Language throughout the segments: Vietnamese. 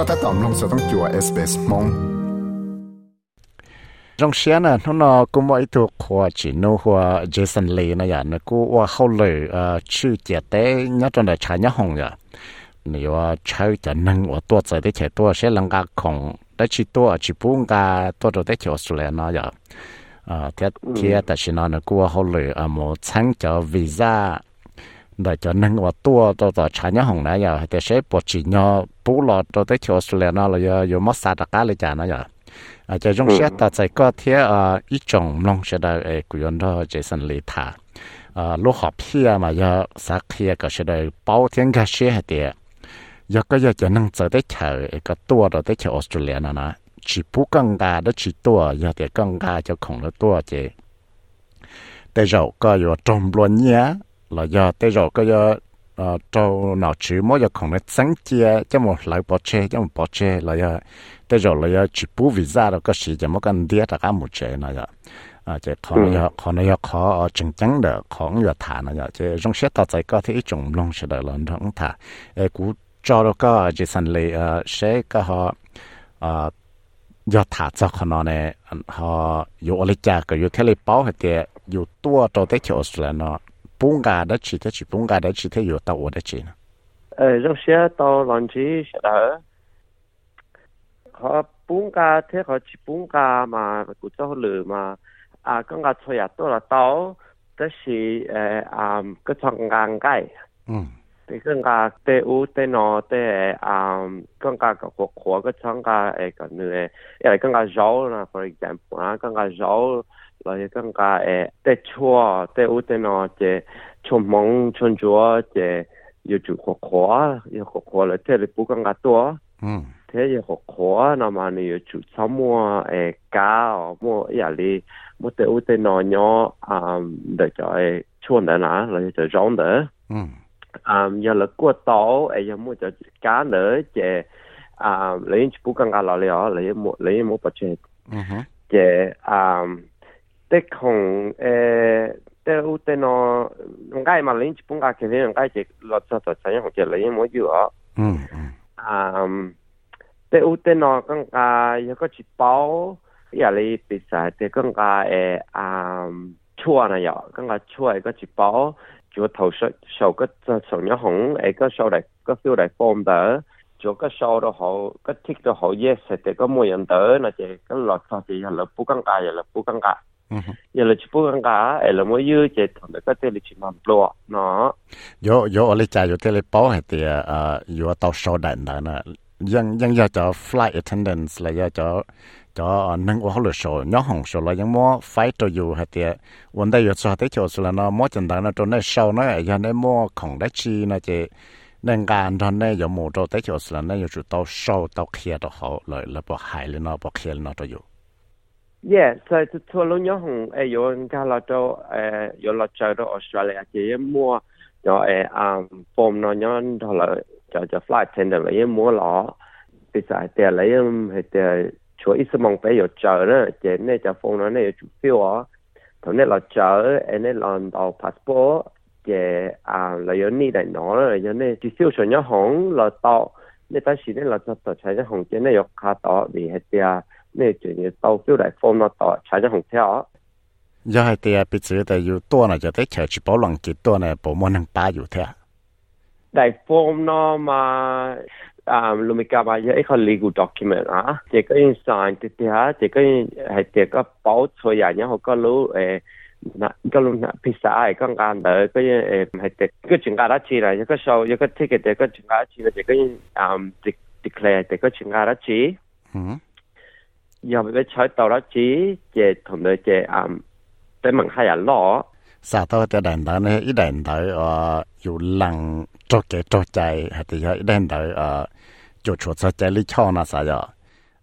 ก็ถ้าตอมลงสต้องจัวเอสเปสมง trong xe nè nó nó cũng mỗi thuộc khoa chỉ nó khoa Jason Lee nó vậy nó cũng qua hậu lệ ờ chữ chế tế nhớ trong đời trái nhớ hồng vậy nếu chơi cho nâng ở tua chơi để chơi tua sẽ lăng gà khổng để chỉ tua chỉ buông gà tua rồi để chơi Australia nó vậy ờ thế thế tại vì nó nó cũng hậu lệ ờ một tháng cho visa đại cho năng và tua cho cho trả nhá hồng này giờ. Cái xếp bộ chỉ nhỏ bố lọ cho tới chỗ Australia nó là giờ giờ mất sát đặc là chả nó giờ. À cho chúng ừ. sẽ ta sẽ có thế à ít chồng long sẽ đại ấy quyền đó Jason Lee thả à lúc họp kia mà giờ sát kia có sẽ đây bao tiền cái xe hết đi giờ có, giờ cho năng tới tới chợ à, cái tua rồi tới chỗ Australia nó nó chỉ bố căng gà đó chỉ tua giờ thì căng gà cho khổng nó tua chứ แต่เราก็อยู่ตรงบนเนี้ย là giờ tới rồi cái giờ à ờ, trâu nào chữ mỗi giờ còn nó sáng chia cho một lại bỏ chê cho một bỏ chê là giờ tới rồi là giờ chỉ bù visa rồi cái gì cho một cái đĩa là cái một chê này ờ, giờ à chỉ còn giờ còn giờ khó ừ. ờ, chừng chắn được còn giờ thả này giờ chỉ trong xét tao thấy có thấy trồng long sẽ được lần không thả. Ê cú cho rồi cái chỉ sản lệ à sẽ cái họ à giờ thả cho con nó này họ dù ở lịch trả cái dù thế lịch bảo hay tiệt dù tua cho tới chỗ rồi nó bông gà đó chỉ thế chỉ bông gà đó chỉ thế yếu tàu đó chỉ nè ờ lúc xưa tàu làm gì đó họ bông gà thế họ chỉ bông gà mà cụ cho lừa mà à con gà thôi à là tàu đó là à cái thằng ngang cái. Ừ. Thì con gà tê u tê nọ tê à con gà có cuộc của cái thằng gà ờ, cái nữa ấy ờ, con gà rau là for example à con gà rau 老些更加诶，在错在我在那在从忙从做在要做学科，要学科了，这里不更加多。嗯，thế giờ học khó là mà nếu chủ sáu mua eh cá mua ý lý mua tê u tê nó nhỏ à để cho eh chuồn đấy là là cho rong đấy um giờ là cua tàu eh giờ mua cho cá nữa chè à lấy chú bú căng gà lò lẹo lấy mua lấy mua bạch chè chè à te kong e te u te no ngai ma lin chi punga ke ne ngai che lo cha to cha yang ke le yin mo yu a um te u te no kang ka ya ko chi pao ya le pi sa te kang chua na ya kang ka chua e ko chi pao chúa thầu sợ sợ cái sợ nhớ hỏng ấy có sau đại có phiêu đại form đó chỗ có sau đó họ có thích đó họ yes thì có mua nhận tớ. Là chỉ có thì là bù căng cài là bù căng cài ya le chipu nga el mo yu che to le ka te le chi man plo no yo yo le cha yo te le po he te a yo to show da na na yang yang ya cho flight attendants la ya cho cho ờ, nâng ô lô sổ nhỏ hồng sổ là những mô phải cho dù hạt tiệt vấn đề yếu cho tới chỗ là nó mô chân đáng nó cho nên sau nó ở nên mô không đắc chi nó chỉ nên gan cho nên yếu mô cho tới chỗ là nên yếu chủ tàu sâu tàu kia đó họ lợi là bỏ hại lên nó bỏ kia lên nó cho dù. Yeah, so to to lo nhớ hồng e yo nga la cho e yo la cho do Australia chỉ mua cho e um form nó nhớ đó là cho cho flight attendant lấy mua lọ bây giờ thì lấy hay thì chúa ít mong bé yo chờ đó chỉ nên cho form nó này chủ phiếu à thằng này là chờ em này là đầu passport chỉ à là yo ni đại nó là yo này chỉ phiếu cho nhớ hồng là tao nên ta chỉ nên là cho cho chạy nhớ hồng chỉ nên yo khá tao vì hay thì 呢就要到表嚟放落袋踩咗红条。又系第二笔字就要多呢，就得求住保能几多呢，保冇能打油条。嚟 form 咯嘛，啊，路咪夹埋一个 legal document 啊，这个要 sign 啲啲吓，这个系这个保错人，然后个佬诶。那个路那披萨系更加的，个诶系这个全家得知啦，一个数一个 ticket 这个全家得知啦，这个啊 declare 这个全家得知。嗯。 giờ bây giờ chơi tàu đó chỉ chế thùng đời chế ảm hay là lo sa to cho đèn đó ít đèn đó ở ờ, dù lăng cho cái cho chạy thì ít đèn đó ở chỗ chỗ cho chạy lý cho nó sao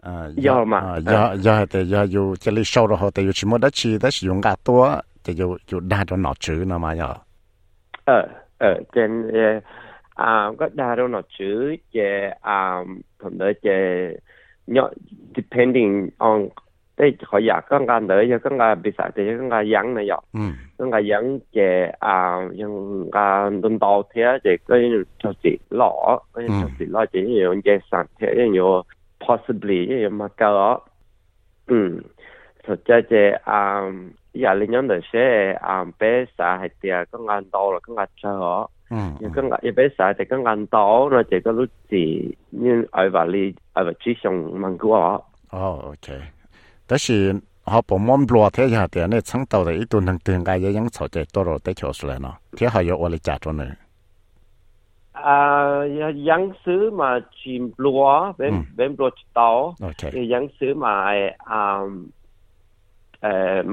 ờ, giờ. Giờ mà. Ờ, giờ giờ thì giờ dù chạy lý sau rồi thì chỉ muốn đã chi đã sử dụng cả tua thì dù dù đa cho nó chữ nó mà giờ. Ờ ờ trên à có đa cho nó chữ về à thùng đời nhỏ depending on đây họ giả các ngà nữa cho các ngà bị sạc thì các ngà dặn này dọ các ngà dặn về à những ngà đơn đầu thế thì cái cho chị lọ cái ừ. cho chị lọ chỉ nhiều cái sản thế nhiều possibly nhiều mà cơ ừ. Thực ra thì à giả lên nhóm đời sẽ à bé sạc thì các ngà đầu là các ngà chờ 嗯又更加一比赛就更加多，那这个路子，因爱话你爱话只上问过我。哦，OK，但是họ bộ môn lúa thế giờ thì này sáng đầu thì ít tuần hàng tiền cái những chỗ chạy tôi rồi tới chỗ rồi nó thế họ có lấy trả cho này 啊，有养鼠嘛，全lúa，bên bên lúa tàu， OK 有养鼠嘛系啊，诶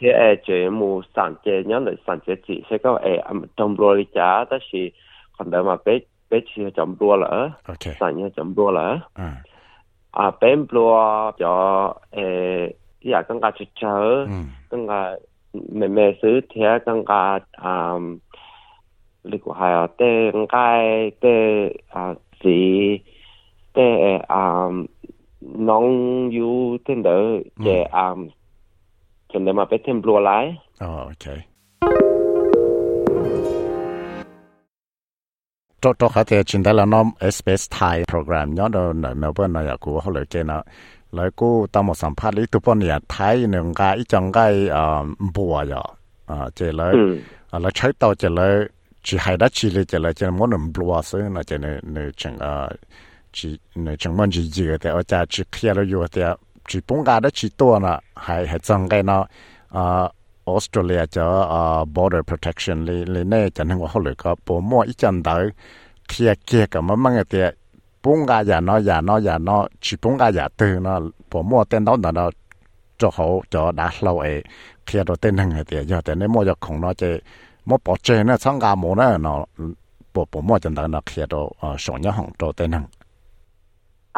thế ai e chế mu sản chế nhớ lại sản chế chỉ sẽ có ai âm trong đua đi chả đó à. à, e, dạ, ừ. thì còn đỡ mà bé bé chỉ trong đua là sản nhớ trong đua là à. Bé đua cho ai thì à con cá chút chớ con cá mẹ mẹ xứ thế à con cá à lịch của hai à tê ngay tê à gì tê à nong yu tên đỡ chế ừ. à còn nên mà bé thêm blue lái. Oh, okay. Tốt, tốt, khá thì chúng ta là nó SBS Thai program. Nhớ là nãy mà bữa nãy cũng họ lời kia nó lời cô ta một sản phát lý tụ bọn nhà Thái nên cái chẳng cái bùa rồi à chỉ lời. Ừ. Ờ, lời chơi tàu chỉ lời. Chỉ hay đã chỉ lời chỉ lời chỉ muốn làm bùa xí là chỉ nên nên chẳng ờ, à chỉ nên chẳng muốn gì gì cái ở cha chỉ kia rồi rồi chỉ bông gà đó chỉ to nè à, hay hay trong cái nó à Australia cho à ờ, border protection li li nè chẳng hạn họ lấy cái bộ mua ít chân đầu kia kia cái mà mang cái tiền bông gà giả nó giả nó giả nó, chỉ bông gà giả từ nó bộ mua tên đó nó nó cho họ cho đã lâu ấy. Kia rồi tên hàng cái tiền giờ tên này mua cho không nó chơi. Mua bỏ chơi nó sang gà mua nữa nó bộ bộ mua chân đầu nó kia rồi ờ, sống nhớ hàng cho tên hàng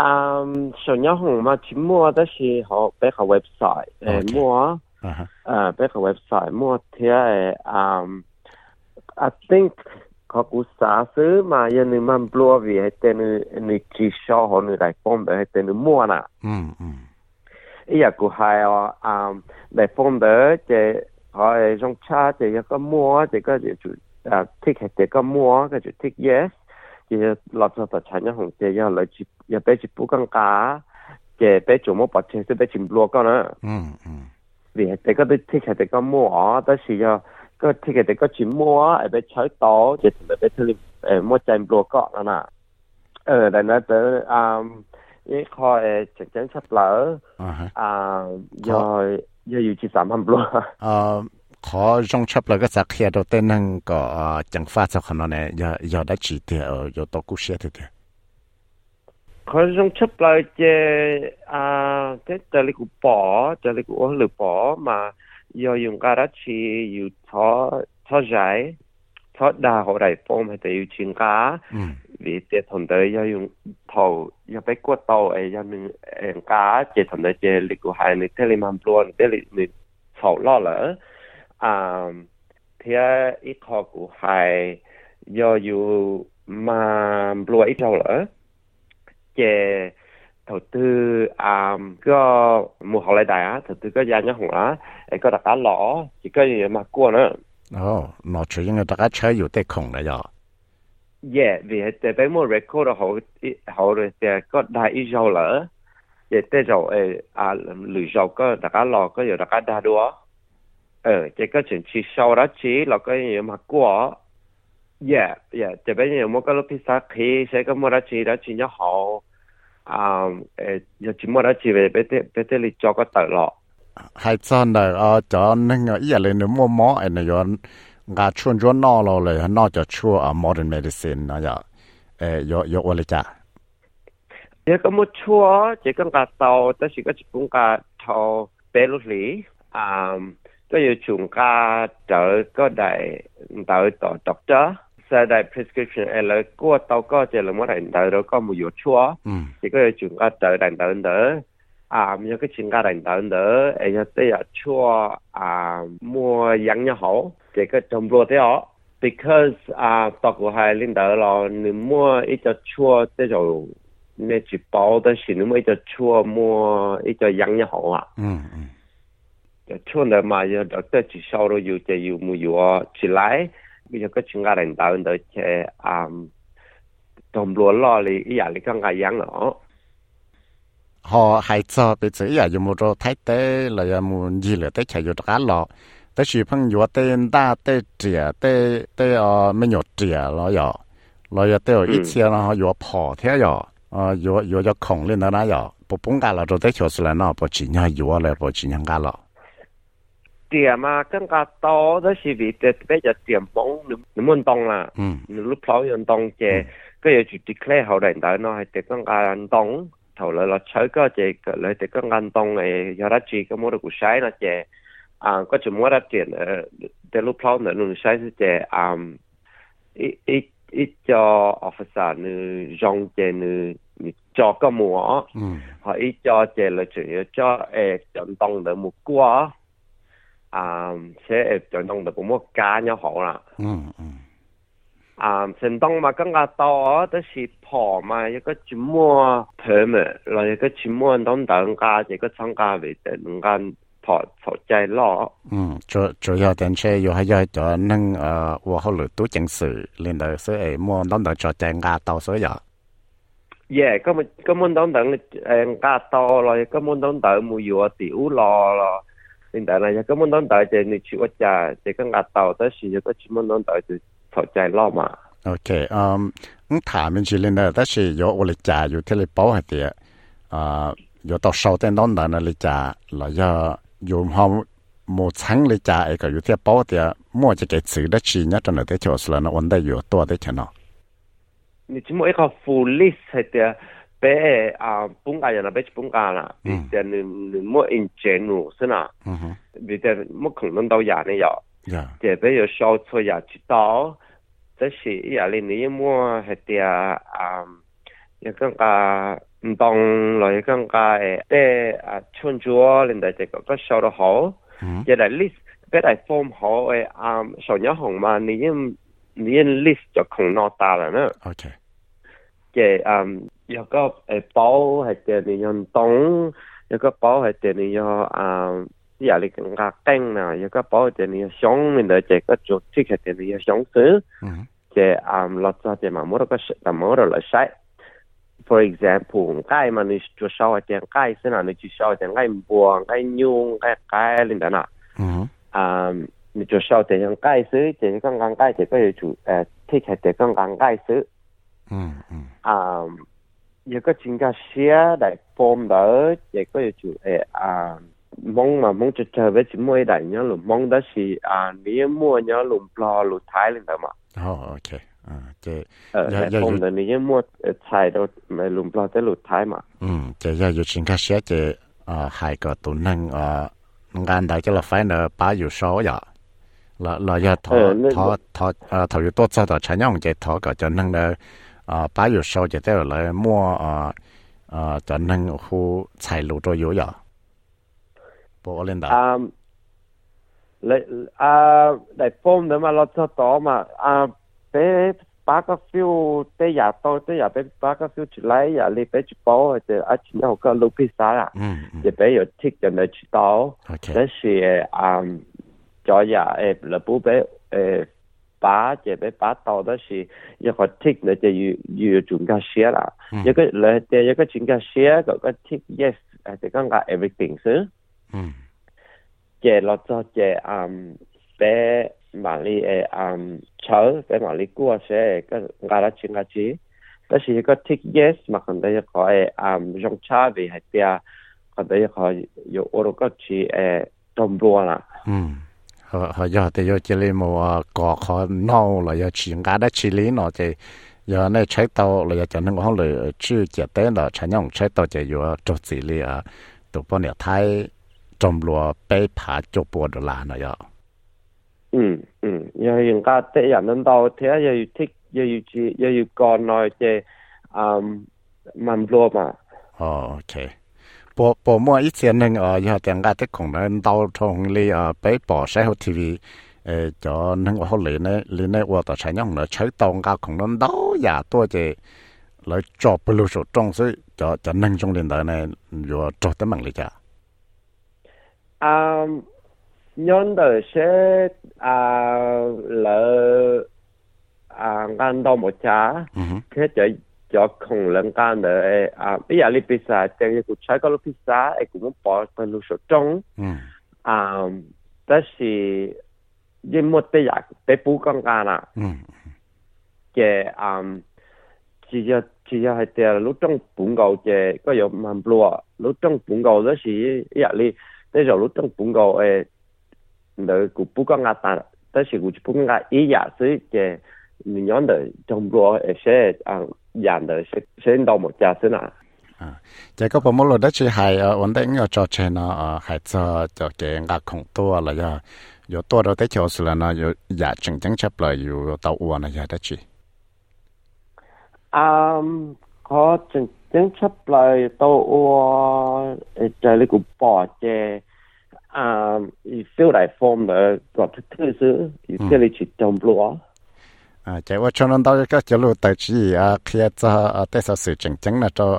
嗯，上一行嘛，轉摸都係學比較 website，誒摸啊，誒比較 website 摸睇誒，嗯，I think 佢估啥事嘛？因為慢 blow 嘅係等你你至少可能嚟方便係等你摸啦。嗯嗯，依日佢係話啊嚟方便嘅係種差嘅一個摸，一個就誒 tick 一個摸，跟住 tick yes。จะเราจะตัดฉันยังของเจยังเลยจิอย่าไปจิปูกังกาจะไปจุ่มปัจเจจะไปจิมบลัวก็นะ อืมอืม vì để có đôi thích để có mua ở đó thì do có thích để có chỉ mua ở bên trái tổ chỉ để bên thứ ờ mua chân bùa cọ đó nè ờ để nó tới um cái kho chắc chắn sắp lỡ อ่าฮะ à do doอยู่ที่สามพันบลัว khó trong chấp là cái sạc kia đầu tiên năng có chẳng pha sao khả năng này giờ giờ đã chỉ thì giờ tôi cũng xe thì thì khó trong chấp là cái tờ lịch bỏ tờ lịch của lửa bỏ mà giờ dùng cái đó chỉ dùng thó thó giải thó đa hộ đại phong hay tự chuyển cá vì tiệt thằng tới dùng thầu do bé quất tàu ấy do cá chế thằng tới chế lịch của hai người thế luôn thế là mình sầu lo thế à, ít học của hai do 嗯，睇下呢個股係又要萬六一周啦，嘅投資啊個冇好嚟大啊，投資個人一紅啦，誒個大家攞，而家要乜過呢？哦，攞住應該大家車要得窮啦又。Yeah，vì dạ, thế bé mua record hậu hậu rồi thì có đại ý rồi lỡ, vậy thế rồi à lười rồi có đại cá lò có nhiều đại cá đa đua ờ chỉ có chuyện chỉ sau đó chỉ là cái gì mà qua dạ dạ chỉ bây giờ một cái lúc thì sao khi sẽ có một đó chỉ đó chỉ nhớ họ à ờ, giờ chỉ một đó chỉ về bên bên bên lịch cho có tờ lọ. Hai chân đời ở chỗ nên người giờ lên nếu mua mỏ anh này rồi ngà chuyên chuyên nọ rồi là nó cho chua ở modern medicine nó giờ dạ. ờ yo yo ở lại chỉ có một chua chỉ có cả tàu ta chỉ có chỉ cũng cả tàu bé lúc lý à ก็อยู่ชุงกาเจอก็ได้เดาต่อด็อกเตอร์สได้ prescription อะไรก็ตัวก็จะละมั่ไหนเดาเราก็มีอยู่ชัวที่ก็อยู่ชุงกาเจอได้เดาเดออ่ามีก็ชิงกาได้เดาเดอไอ้เนี่ยเตะชัวอ่ามัวยังเนี่ยหอที่ก็จมรัวเตะ because อ่าตัวกูให้ลินเดอเราหนึ่งมัวอีจะชัวเตะจะเนี่ยจีบเอาแต่สิ่งนี้ไม่จะชัวมัวอีจะยังเนี่ยหออ่ะ 就穿的嘛，要到得就烧了油，这又木油啊，起来，比如个请个人到到去啊，同罗老哩，一样哩刚刚养了。好，孩子，别这样，有木着太对了，要木你了，得吃有这个老。得小朋友得大得姐得得要，没有姐了哟，老要得一天然后要跑天哟，啊，要要要空了那那要，不搬家了就再跳出来，那不今年要来，不今年干了。Tiền mà con gà to đó là vì bây giờ tiền bóng nếu muốn đông là ừ. Nếu lúc pháo yên đông che cái giờ chỉ declare hậu đền đạo nó hay tế con gà đông thầu lại là chơi cái cái lại con gà đông này giờ ra chỉ cái mua được sai nó che à có chỉ mua ra tiền tế lúc pháo nữa nó sai che à ít ít ít cho officer nữ rong che nữ cho cái mua ừ. Họ ít cho che là yếu cho ê chọn đông được một quả à sẽ chọn đông được một cá nhau hậu là ừ ừ à thành đông mà更加多都是破嘛一个节目 permit 来一个节目当等加一个参加为的能间破破ใจ咯 ừ chủ chủ yếu đến chơi yêu hay yêu cho nâng ờ và họ lựa tú chính sự lên đời sẽ ấy mua đón đợi cho chạy ngà tàu số ya 耶根本根本当等诶加多咯根本当等冇要我屌咯咯 现在呢，根本当大只你去我家，这个阿豆在是有个专门当大只炒菜捞嘛。OK，嗯，我他们去了呢，但是有我的家有这里包下的，啊，有到烧在当当那里家，那要有好木仓里家一个有这包的，莫就给吃的吃，那真的得就是了，那问题有多的钱呢？你起码一个福利才的。俾啊本家人啊俾本家啦，你就你你冇 in general 是啦，嗯哼你就冇可能到人呢有，呀就俾有烧出也知道，这是一下你你冇系嘅啊，又更加唔当来更加诶，即啊穿咗，令到这个个烧得好，嗯亦系 list 俾嚟 form 好诶啊，上一行嘛，你因你因 list 就穷落大啦呢。 OK 嘅嗯 有个诶包系嘅你用冻，有个包系嘅你用啊啲人你更加冰啊，有个包系嘅你用香面嘅嘅个做即系嘅你用香水嗯嘅啊落咗嘅嘛冇得个但冇得嚟晒。For example，鸡嘛你做烧嘅鸡先啊，你做烧嘅鸡波、鸡牛、鸡鸡你等啊，嗯啊你做烧嘅鸡水，就刚刚鸡就不如做诶 take 嘅刚刚鸡水。嗯嗯啊， 有个专家写嚟 form 到，亦都要做诶啊，蒙嘛蒙就就俾钱每大人路蒙得是啊，你摸咗路落路睇你知嘛？哦 OK 啊即诶，有有系 form 到你一摸诶睇到咪路落得路睇嘛？嗯即要有钱卡写即啊系个都能啊眼大即系反而把有收呀là là ya thọ Ờ, nên- thọ thọ à thọ yu tốt cho thọ chán nhong cái thọ cái cho năng là à ba yu sau cái đó là mua à à cho năng khu chạy路都有呀，bộ lên đó 啊，你啊嚟 form 到嘛落咗朵嘛啊，俾把个 feel 啲廿多啲廿俾把个 feel 出嚟，呀你俾住包就一前后个路披萨啦，嗯嗯就俾有 tick 人哋知道。 ，OK 这是啊，昨日诶，勒布俾诶 把这俾把到的是一个 tick 你就要要专家写啦，嗯一个你第一个专家写嗰个 tick yes 诶就讲个 everything 先，嗯这落咗这啊俾埋你诶啊炒俾埋你估写个亚拉专家知，但是一个 tick yes 嘛，可能一个诶啊用差别系啲可能一个有我都觉得诶咁多啦。嗯 họ họ giờ thì giờ chỉ lấy một ờ, cỏ khó nâu là giờ chỉ ngã đã chỉ lấy nó thì giờ này chạy tàu là giờ cho nên họ lấy chưa chỉ tới là chạy nhau chạy tàu chỉ giờ cho chỉ lý à tụi bọn nhà thái trong lúa bay phá cho bộ đồ là nó giờ. Ừ ừ. Giờ hiện ta thế giờ nên đâu thế giờ thích giờ chỉ giờ còn nói chỉ um mình lúa mà. Ok. Bộ bộ mua ít tiền nên ở giờ tiền ga tích cũng nên đau trong li ở bé bỏ xe hậu TV ờ cho nên hậu lì này lì này ở tại trái nhông nó chơi tông ga cũng nên đau giả tôi thì lấy cho bê lô sổ trong sự cho cho nâng trong điện đại này rồi cho tới mạng lý cha à nhân đời sẽ à lỡ à ngàn đô một cha thế cho cho không lần cao nữa à bây giờ đi pizza chơi cái cuộc chơi có lúc pizza ấy cũng muốn bỏ phần lúc số trong à đó là cái một bây giờ để bù công cá nè cái à chỉ cho chỉ cho hai tiền lúc trong bún gạo cái có nhiều mầm lúa lúc trong bún gạo đó là giờ đi tới rồi lúc trong bún gạo ấy nữa cũng bù con cá ta đó là cũng bù con cá ý giả sử cái 년도 정부 sẽ 안 양도 센도 못 자스나 à chỉ à, có một lần đó chỉ hay vấn đề nhỏ cho trên nó hay cho cho cái ngạc không to là giờ giờ to đó tới chỗ là nó giờ giả dạ, chừng chẳng chấp là giờ tàu uo là giờ đó chỉ à có chừng chẳng chấp lại tàu uo trời lấy cũng bỏ chè à phiêu đại form là có thứ thứ gì ừ. phiêu lấy chỉ trong lúa à chạy qua cho nên đó các chế lụ à khi cho tế sở sự chỉnh là cho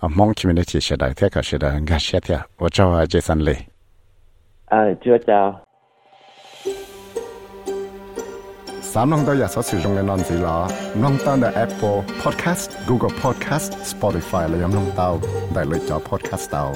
à mong community sẽ đại thế cả sẽ đại ngã sẽ thế và cho Jason Lee à chào sám nông tôi giờ sử dụng cái non gì là nông tan Apple Podcast Google Podcast Spotify là nhóm nông tao đại lựa chọn podcast tao